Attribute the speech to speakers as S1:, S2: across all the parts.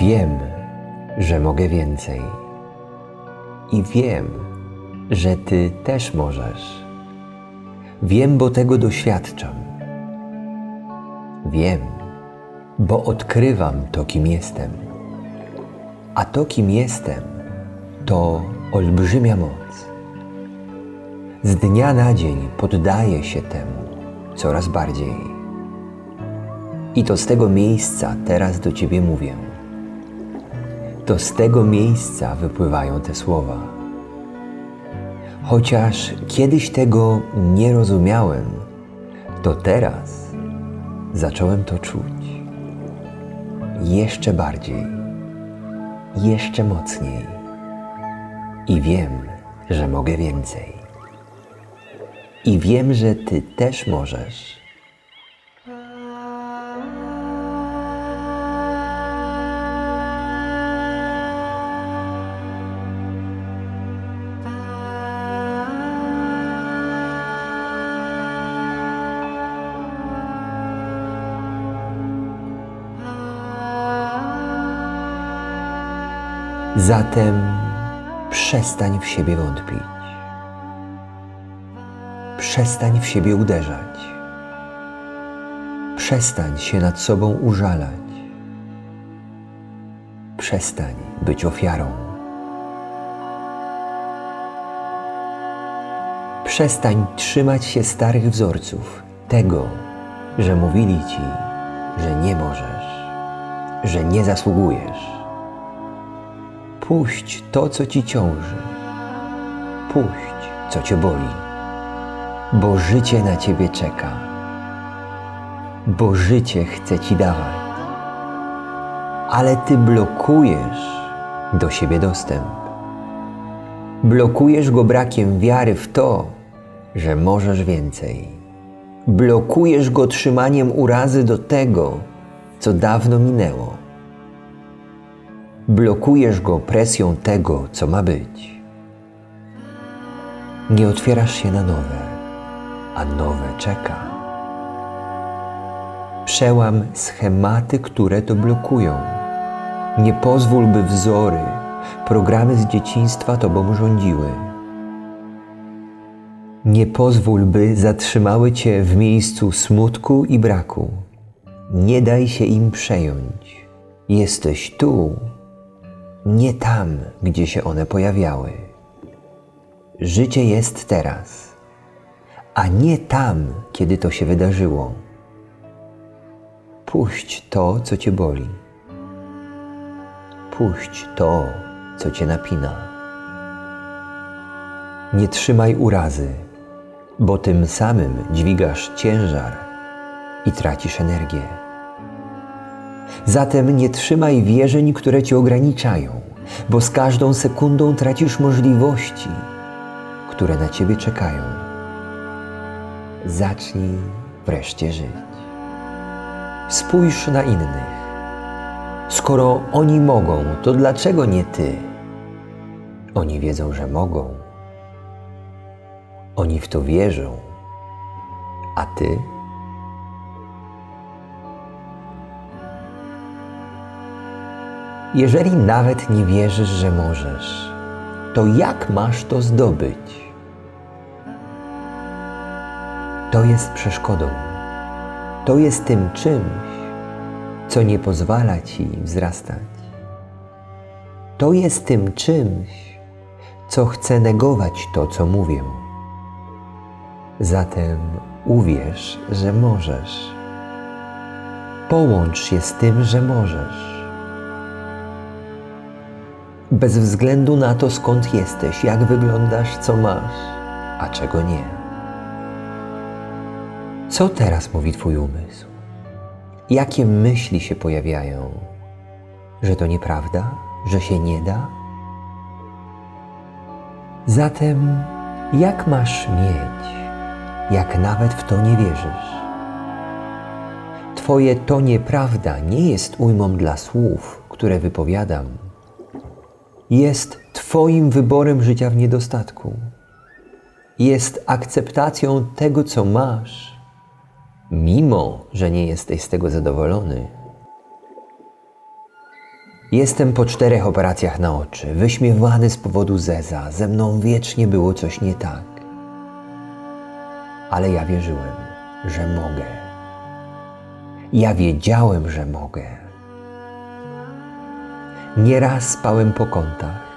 S1: Wiem, że mogę więcej. I wiem, że Ty też możesz. Wiem, bo tego doświadczam. Wiem, bo odkrywam to, kim jestem. A to, kim jestem, to olbrzymia moc. Z dnia na dzień poddaję się temu coraz bardziej. I to z tego miejsca teraz do Ciebie mówię. To z tego miejsca wypływają te słowa. Chociaż kiedyś tego nie rozumiałem, to teraz zacząłem to czuć. Jeszcze bardziej, jeszcze mocniej. I wiem, że mogę więcej. I wiem, że Ty też możesz. Zatem przestań w siebie wątpić. Przestań w siebie uderzać. Przestań się nad sobą użalać. Przestań być ofiarą. Przestań trzymać się starych wzorców, tego, że mówili ci, że nie możesz, że nie zasługujesz. Puść to, co ci ciąży. Puść, co cię boli, bo życie na ciebie czeka. Bo życie chce ci dawać. Ale ty blokujesz do siebie dostęp. Blokujesz go brakiem wiary w to, że możesz więcej. Blokujesz go trzymaniem urazy do tego, co dawno minęło. Blokujesz go presją tego, co ma być. Nie otwierasz się na nowe, a nowe czeka. Przełam schematy, które to blokują. Nie pozwól, by wzory, programy z dzieciństwa tobą rządziły. Nie pozwól, by zatrzymały cię w miejscu smutku i braku. Nie daj się im przejąć. Jesteś tu, nie tam, gdzie się one pojawiały. Życie jest teraz, a nie tam, kiedy to się wydarzyło. Puść to, co cię boli. Puść to, co cię napina. Nie trzymaj urazy, bo tym samym dźwigasz ciężar i tracisz energię. Zatem nie trzymaj wierzeń, które cię ograniczają, bo z każdą sekundą tracisz możliwości, które na ciebie czekają. Zacznij wreszcie żyć. Spójrz na innych. Skoro oni mogą, to dlaczego nie ty? Oni wiedzą, że mogą. Oni w to wierzą, a ty? Jeżeli nawet nie wierzysz, że możesz, to jak masz to zdobyć? To jest przeszkodą. To jest tym czymś, co nie pozwala ci wzrastać. To jest tym czymś, co chce negować to, co mówię. Zatem uwierz, że możesz. Połącz się z tym, że możesz. Bez względu na to, skąd jesteś, jak wyglądasz, co masz, a czego nie. Co teraz mówi Twój umysł? Jakie myśli się pojawiają? Że to nieprawda? Że się nie da? Zatem, jak masz mieć, jak nawet w to nie wierzysz? Twoje to nieprawda nie jest ujmą dla słów, które wypowiadam. Jest Twoim wyborem życia w niedostatku. Jest akceptacją tego, co masz, mimo że nie jesteś z tego zadowolony. Jestem po czterech operacjach na oczy, wyśmiewany z powodu zeza, ze mną wiecznie było coś nie tak. Ale ja wierzyłem, że mogę. Ja wiedziałem, że mogę. Nieraz spałem po kątach.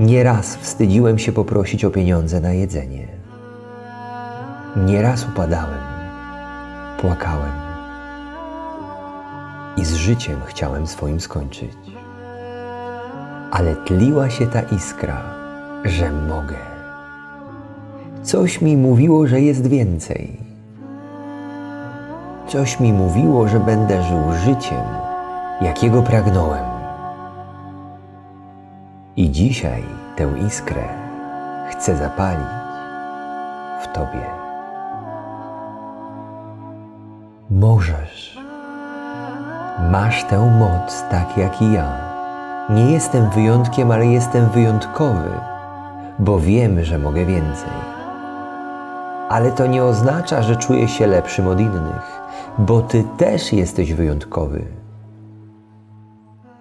S1: Nieraz wstydziłem się poprosić o pieniądze na jedzenie. Nieraz upadałem, płakałem i z życiem chciałem swoim skończyć. Ale tliła się ta iskra, że mogę. Coś mi mówiło, że jest więcej. Coś mi mówiło, że będę żył życiem, jakiego pragnąłem. I dzisiaj tę iskrę chcę zapalić w Tobie. Możesz. Masz tę moc tak jak i ja. Nie jestem wyjątkiem, ale jestem wyjątkowy, bo wiem, że mogę więcej. Ale to nie oznacza, że czuję się lepszym od innych, bo Ty też jesteś wyjątkowy.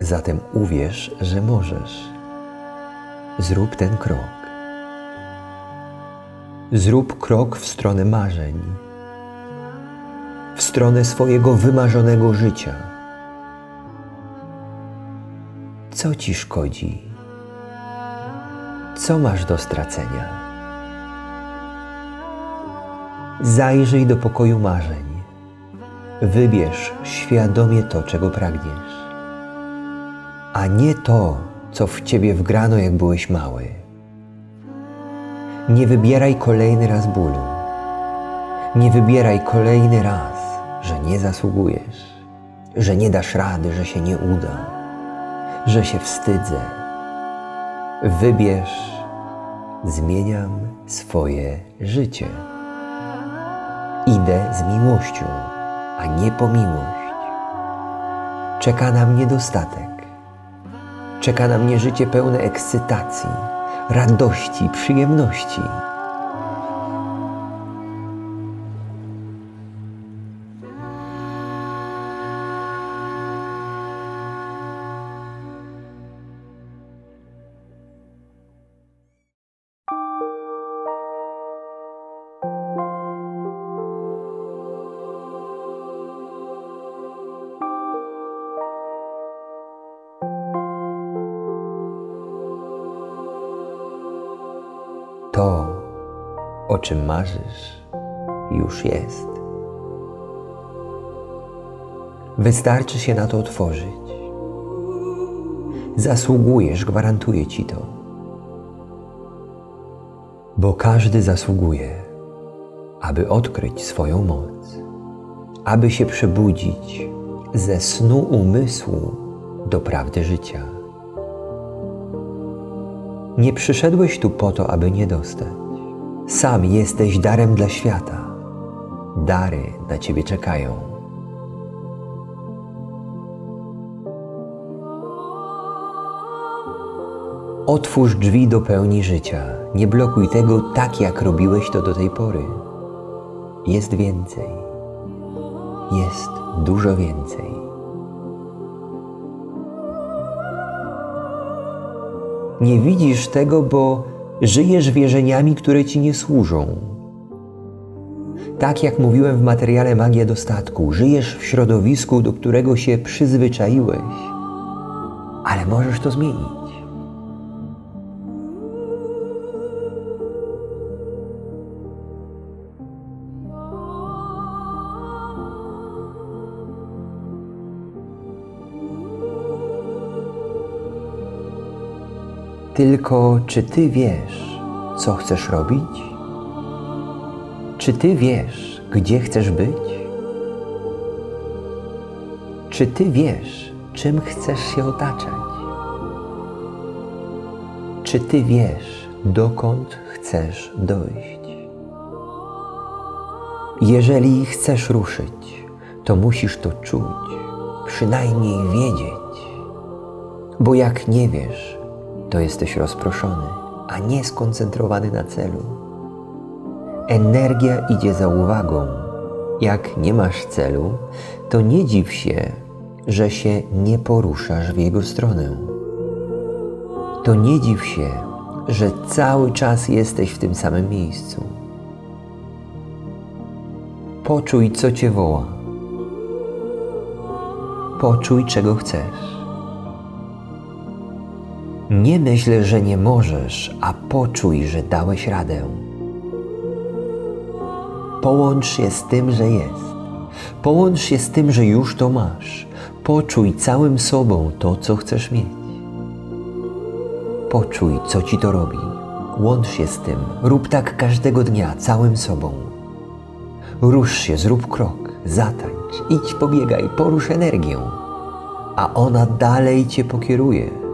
S1: Zatem uwierz, że możesz. Zrób ten krok. Zrób krok w stronę marzeń, w stronę swojego wymarzonego życia. Co ci szkodzi? Co masz do stracenia? Zajrzyj do pokoju marzeń. Wybierz świadomie to, czego pragniesz, a nie to, co w ciebie wgrano, jak byłeś mały. Nie wybieraj kolejny raz bólu. Nie wybieraj kolejny raz, że nie zasługujesz, że nie dasz rady, że się nie uda że się wstydzę. Wybierz, zmieniam swoje życie. Idę z miłością, a nie po miłość. Czeka na mnie dostatek. Czeka na mnie życie pełne ekscytacji, radości, przyjemności. Czym marzysz, już jest. Wystarczy się na to otworzyć. Zasługujesz, gwarantuję ci to. Bo każdy zasługuje, aby odkryć swoją moc, aby się przebudzić ze snu umysłu do prawdy życia. Nie przyszedłeś tu po to, aby nie dostać. Sam jesteś darem dla świata. Dary na ciebie czekają. Otwórz drzwi do pełni życia. Nie blokuj tego tak, jak robiłeś to do tej pory. Jest więcej. Jest dużo więcej. Nie widzisz tego, bo żyjesz wierzeniami, które ci nie służą. Tak jak mówiłem w materiale Magia Dostatku, żyjesz w środowisku, do którego się przyzwyczaiłeś, ale możesz to zmienić. Tylko czy Ty wiesz, co chcesz robić? Czy Ty wiesz, gdzie chcesz być? Czy Ty wiesz, czym chcesz się otaczać? Czy Ty wiesz, dokąd chcesz dojść? Jeżeli chcesz ruszyć, to musisz to czuć, przynajmniej wiedzieć, bo jak nie wiesz, to jesteś rozproszony, a nie skoncentrowany na celu. Energia idzie za uwagą. Jak nie masz celu, to nie dziw się, że się nie poruszasz w jego stronę. To nie dziw się, że cały czas jesteś w tym samym miejscu. Poczuj, co cię woła. Poczuj, czego chcesz. Nie myśl, że nie możesz, a poczuj, że dałeś radę. Połącz się z tym, że jest. Połącz się z tym, że już to masz. Poczuj całym sobą to, co chcesz mieć. Poczuj, co ci to robi. Łącz się z tym. Rób tak każdego dnia, całym sobą. Rusz się, zrób krok, zatańcz, idź, pobiegaj, porusz energię, a ona dalej cię pokieruje.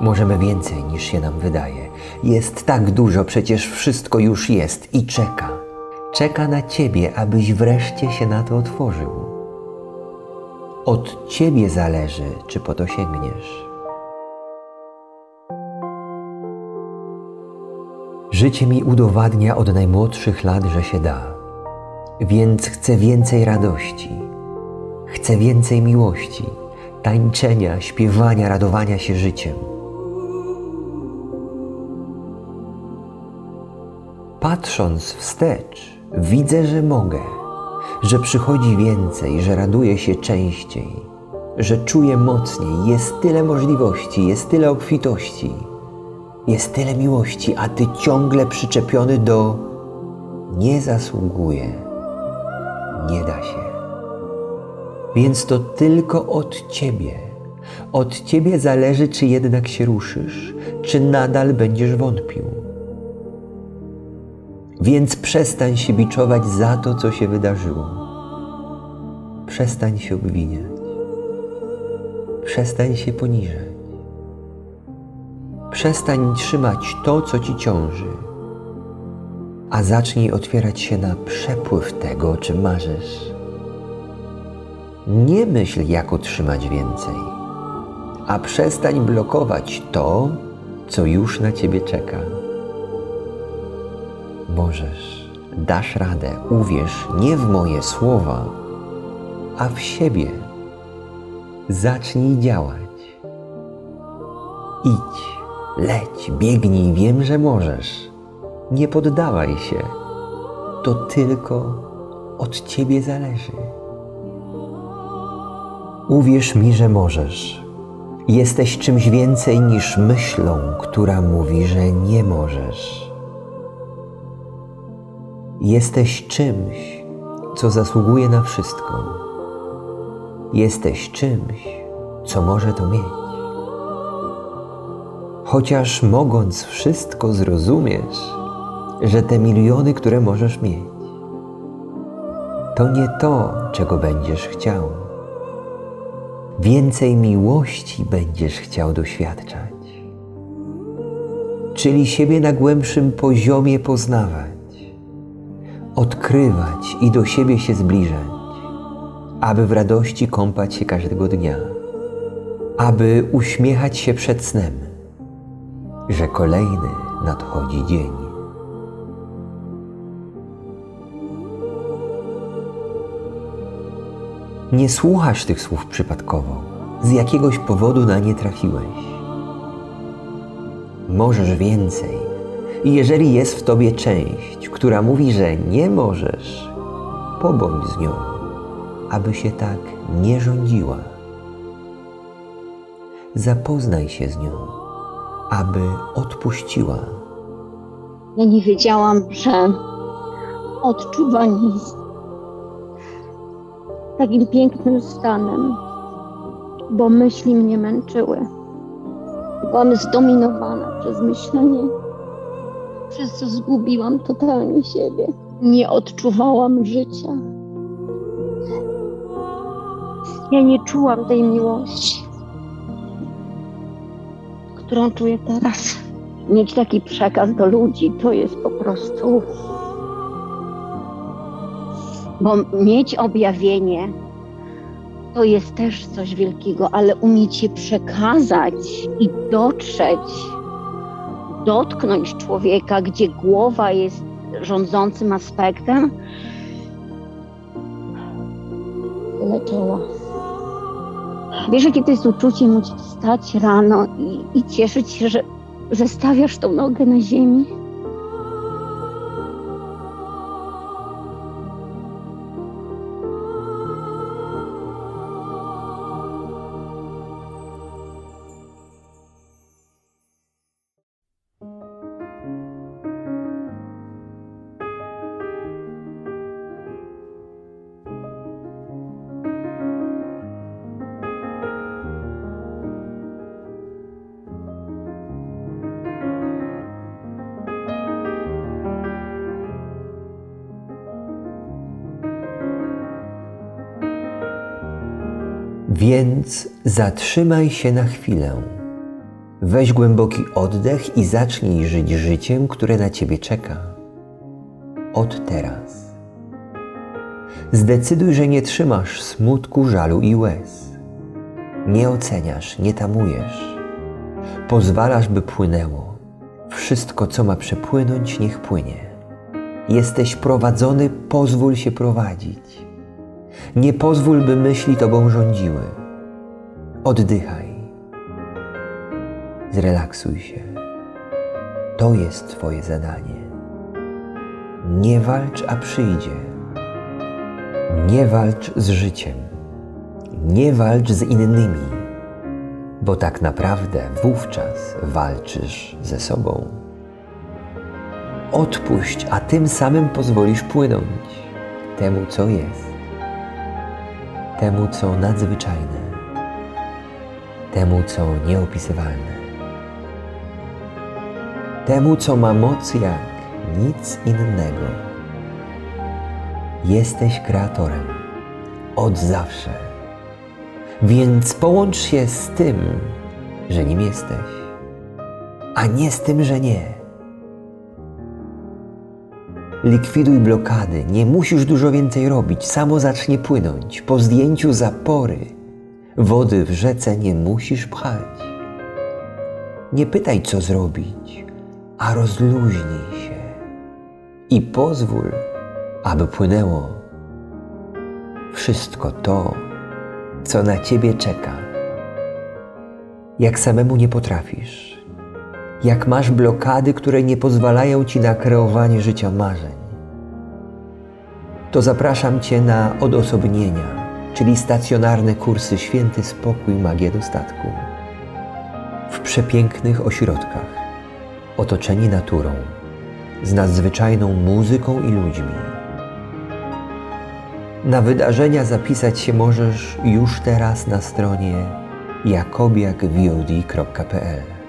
S1: Możemy więcej niż się nam wydaje. Jest tak dużo, przecież wszystko już jest i czeka. Czeka na ciebie, abyś wreszcie się na to otworzył. Od ciebie zależy, czy po to sięgniesz. Życie mi udowadnia od najmłodszych lat, że się da. Więc chcę więcej radości. Chcę więcej miłości, tańczenia, śpiewania, radowania się życiem. Patrząc wstecz, widzę, że mogę, że przychodzi więcej, że raduję się częściej, że czuję mocniej, jest tyle możliwości, jest tyle obfitości, jest tyle miłości, a ty ciągle przyczepiony do nie zasługuje, nie da się. Więc to tylko od ciebie. Od ciebie zależy, czy jednak się ruszysz, czy nadal będziesz wątpił. Więc przestań się biczować za to, co się wydarzyło. Przestań się obwiniać. Przestań się poniżać. Przestań trzymać to, co ci ciąży, a zacznij otwierać się na przepływ tego, o czym marzysz. Nie myśl, jak otrzymać więcej, a przestań blokować to, co już na ciebie czeka. Możesz, dasz radę, uwierz nie w moje słowa, a w siebie. Zacznij działać. Idź, leć, biegnij, wiem, że możesz. Nie poddawaj się. To tylko od ciebie zależy. Uwierz mi, że możesz. Jesteś czymś więcej niż myślą, która mówi, że nie możesz. Jesteś czymś, co zasługuje na wszystko. Jesteś czymś, co może to mieć. Chociaż mogąc wszystko zrozumiesz, że te miliony, które możesz mieć, to nie to, czego będziesz chciał. Więcej miłości będziesz chciał doświadczać, czyli siebie na głębszym poziomie poznawać odkrywać i do siebie się zbliżać, aby w radości kąpać się każdego dnia, aby uśmiechać się przed snem, że kolejny nadchodzi dzień. Nie słuchasz tych słów przypadkowo, z jakiegoś powodu na nie trafiłeś. Możesz więcej i jeżeli jest w tobie część, która mówi, że nie możesz, pobądź z nią, aby się tak nie rządziła. Zapoznaj się z nią, aby odpuściła.
S2: Ja nie wiedziałam, że odczuwanie jest takim pięknym stanem, bo myśli mnie męczyły. Byłam zdominowana przez myślenie przez co zgubiłam totalnie siebie. Nie odczuwałam życia. Ja nie czułam tej miłości, którą czuję teraz. Mieć taki przekaz do ludzi to jest po prostu. Bo mieć objawienie to jest też coś wielkiego, ale umieć je przekazać i dotrzeć dotknąć człowieka, gdzie głowa jest rządzącym aspektem, tyle czoła. Wiesz, jakie to jest uczucie móc wstać rano i, i cieszyć się, że, że stawiasz tą nogę na ziemi?
S1: Więc zatrzymaj się na chwilę. Weź głęboki oddech i zacznij żyć życiem, które na ciebie czeka. Od teraz. Zdecyduj, że nie trzymasz smutku, żalu i łez. Nie oceniasz, nie tamujesz. Pozwalasz, by płynęło. Wszystko, co ma przepłynąć, niech płynie. Jesteś prowadzony, pozwól się prowadzić. Nie pozwól, by myśli tobą rządziły. Oddychaj. Zrelaksuj się. To jest Twoje zadanie. Nie walcz, a przyjdzie. Nie walcz z życiem. Nie walcz z innymi, bo tak naprawdę wówczas walczysz ze sobą. Odpuść, a tym samym pozwolisz płynąć temu, co jest temu, co nadzwyczajne, temu, co nieopisywalne, temu, co ma moc jak nic innego. Jesteś kreatorem od zawsze, więc połącz się z tym, że nim jesteś, a nie z tym, że nie. Likwiduj blokady, nie musisz dużo więcej robić, samo zacznie płynąć. Po zdjęciu zapory wody w rzece nie musisz pchać. Nie pytaj, co zrobić, a rozluźnij się i pozwól, aby płynęło wszystko to, co na ciebie czeka. Jak samemu nie potrafisz, jak masz blokady, które nie pozwalają ci na kreowanie życia marzeń, to zapraszam Cię na odosobnienia, czyli stacjonarne kursy Święty Spokój, Magia Dostatku. W przepięknych ośrodkach, otoczeni naturą, z nadzwyczajną muzyką i ludźmi. Na wydarzenia zapisać się możesz już teraz na stronie jakobiakvod.pl.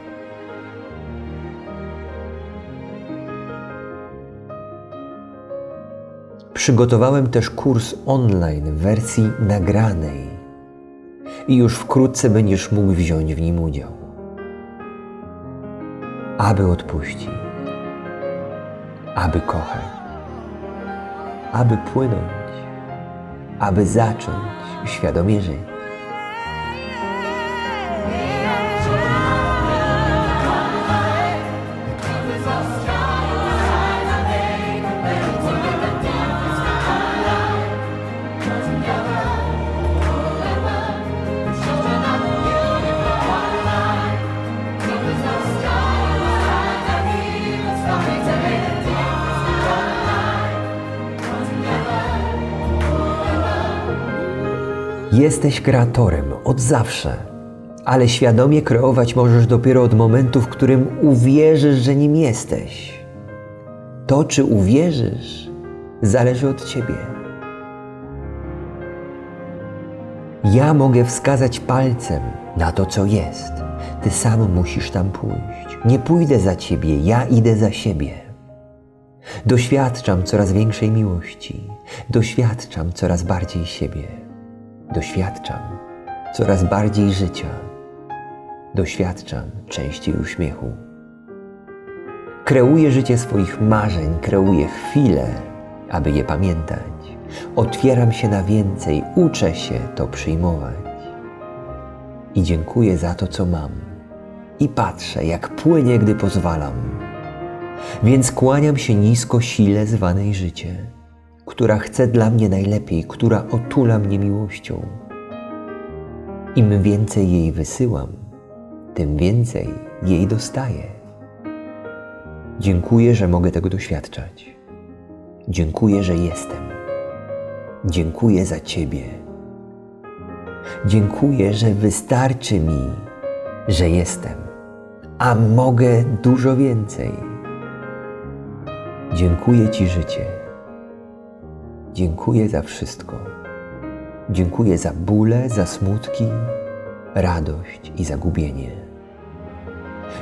S1: Przygotowałem też kurs online w wersji nagranej i już wkrótce będziesz mógł wziąć w nim udział. Aby odpuścić, aby kochać, aby płynąć, aby zacząć świadomie żyć. Jesteś kreatorem od zawsze, ale świadomie kreować możesz dopiero od momentu, w którym uwierzysz, że nim jesteś. To, czy uwierzysz, zależy od ciebie. Ja mogę wskazać palcem na to, co jest. Ty sam musisz tam pójść. Nie pójdę za ciebie, ja idę za siebie. Doświadczam coraz większej miłości, doświadczam coraz bardziej siebie doświadczam coraz bardziej życia, doświadczam częściej uśmiechu. Kreuję życie swoich marzeń, kreuję chwile, aby je pamiętać. Otwieram się na więcej, uczę się to przyjmować. I dziękuję za to, co mam. I patrzę, jak płynie, gdy pozwalam. Więc kłaniam się nisko sile zwanej życie która chce dla mnie najlepiej, która otula mnie miłością. Im więcej jej wysyłam, tym więcej jej dostaję. Dziękuję, że mogę tego doświadczać. Dziękuję, że jestem. Dziękuję za Ciebie. Dziękuję, że wystarczy mi, że jestem, a mogę dużo więcej. Dziękuję Ci, życie. Dziękuję za wszystko. Dziękuję za bóle, za smutki, radość i zagubienie.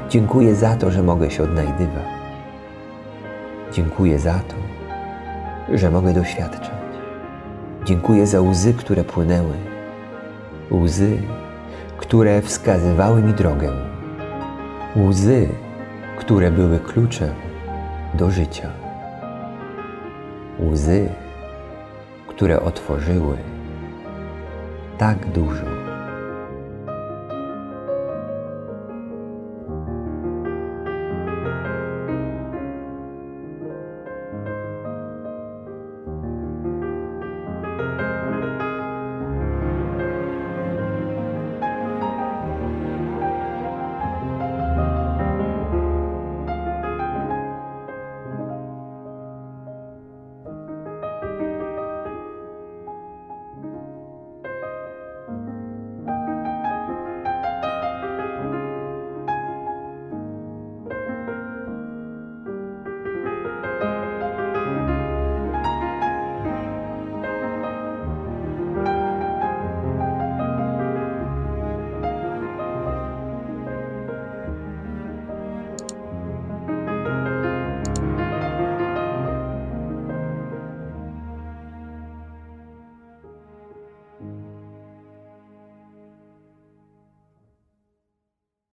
S1: Dziękuję za to, że mogę się odnajdywać. Dziękuję za to, że mogę doświadczać. Dziękuję za łzy, które płynęły, łzy, które wskazywały mi drogę, łzy, które były kluczem do życia, łzy, które otworzyły tak dużo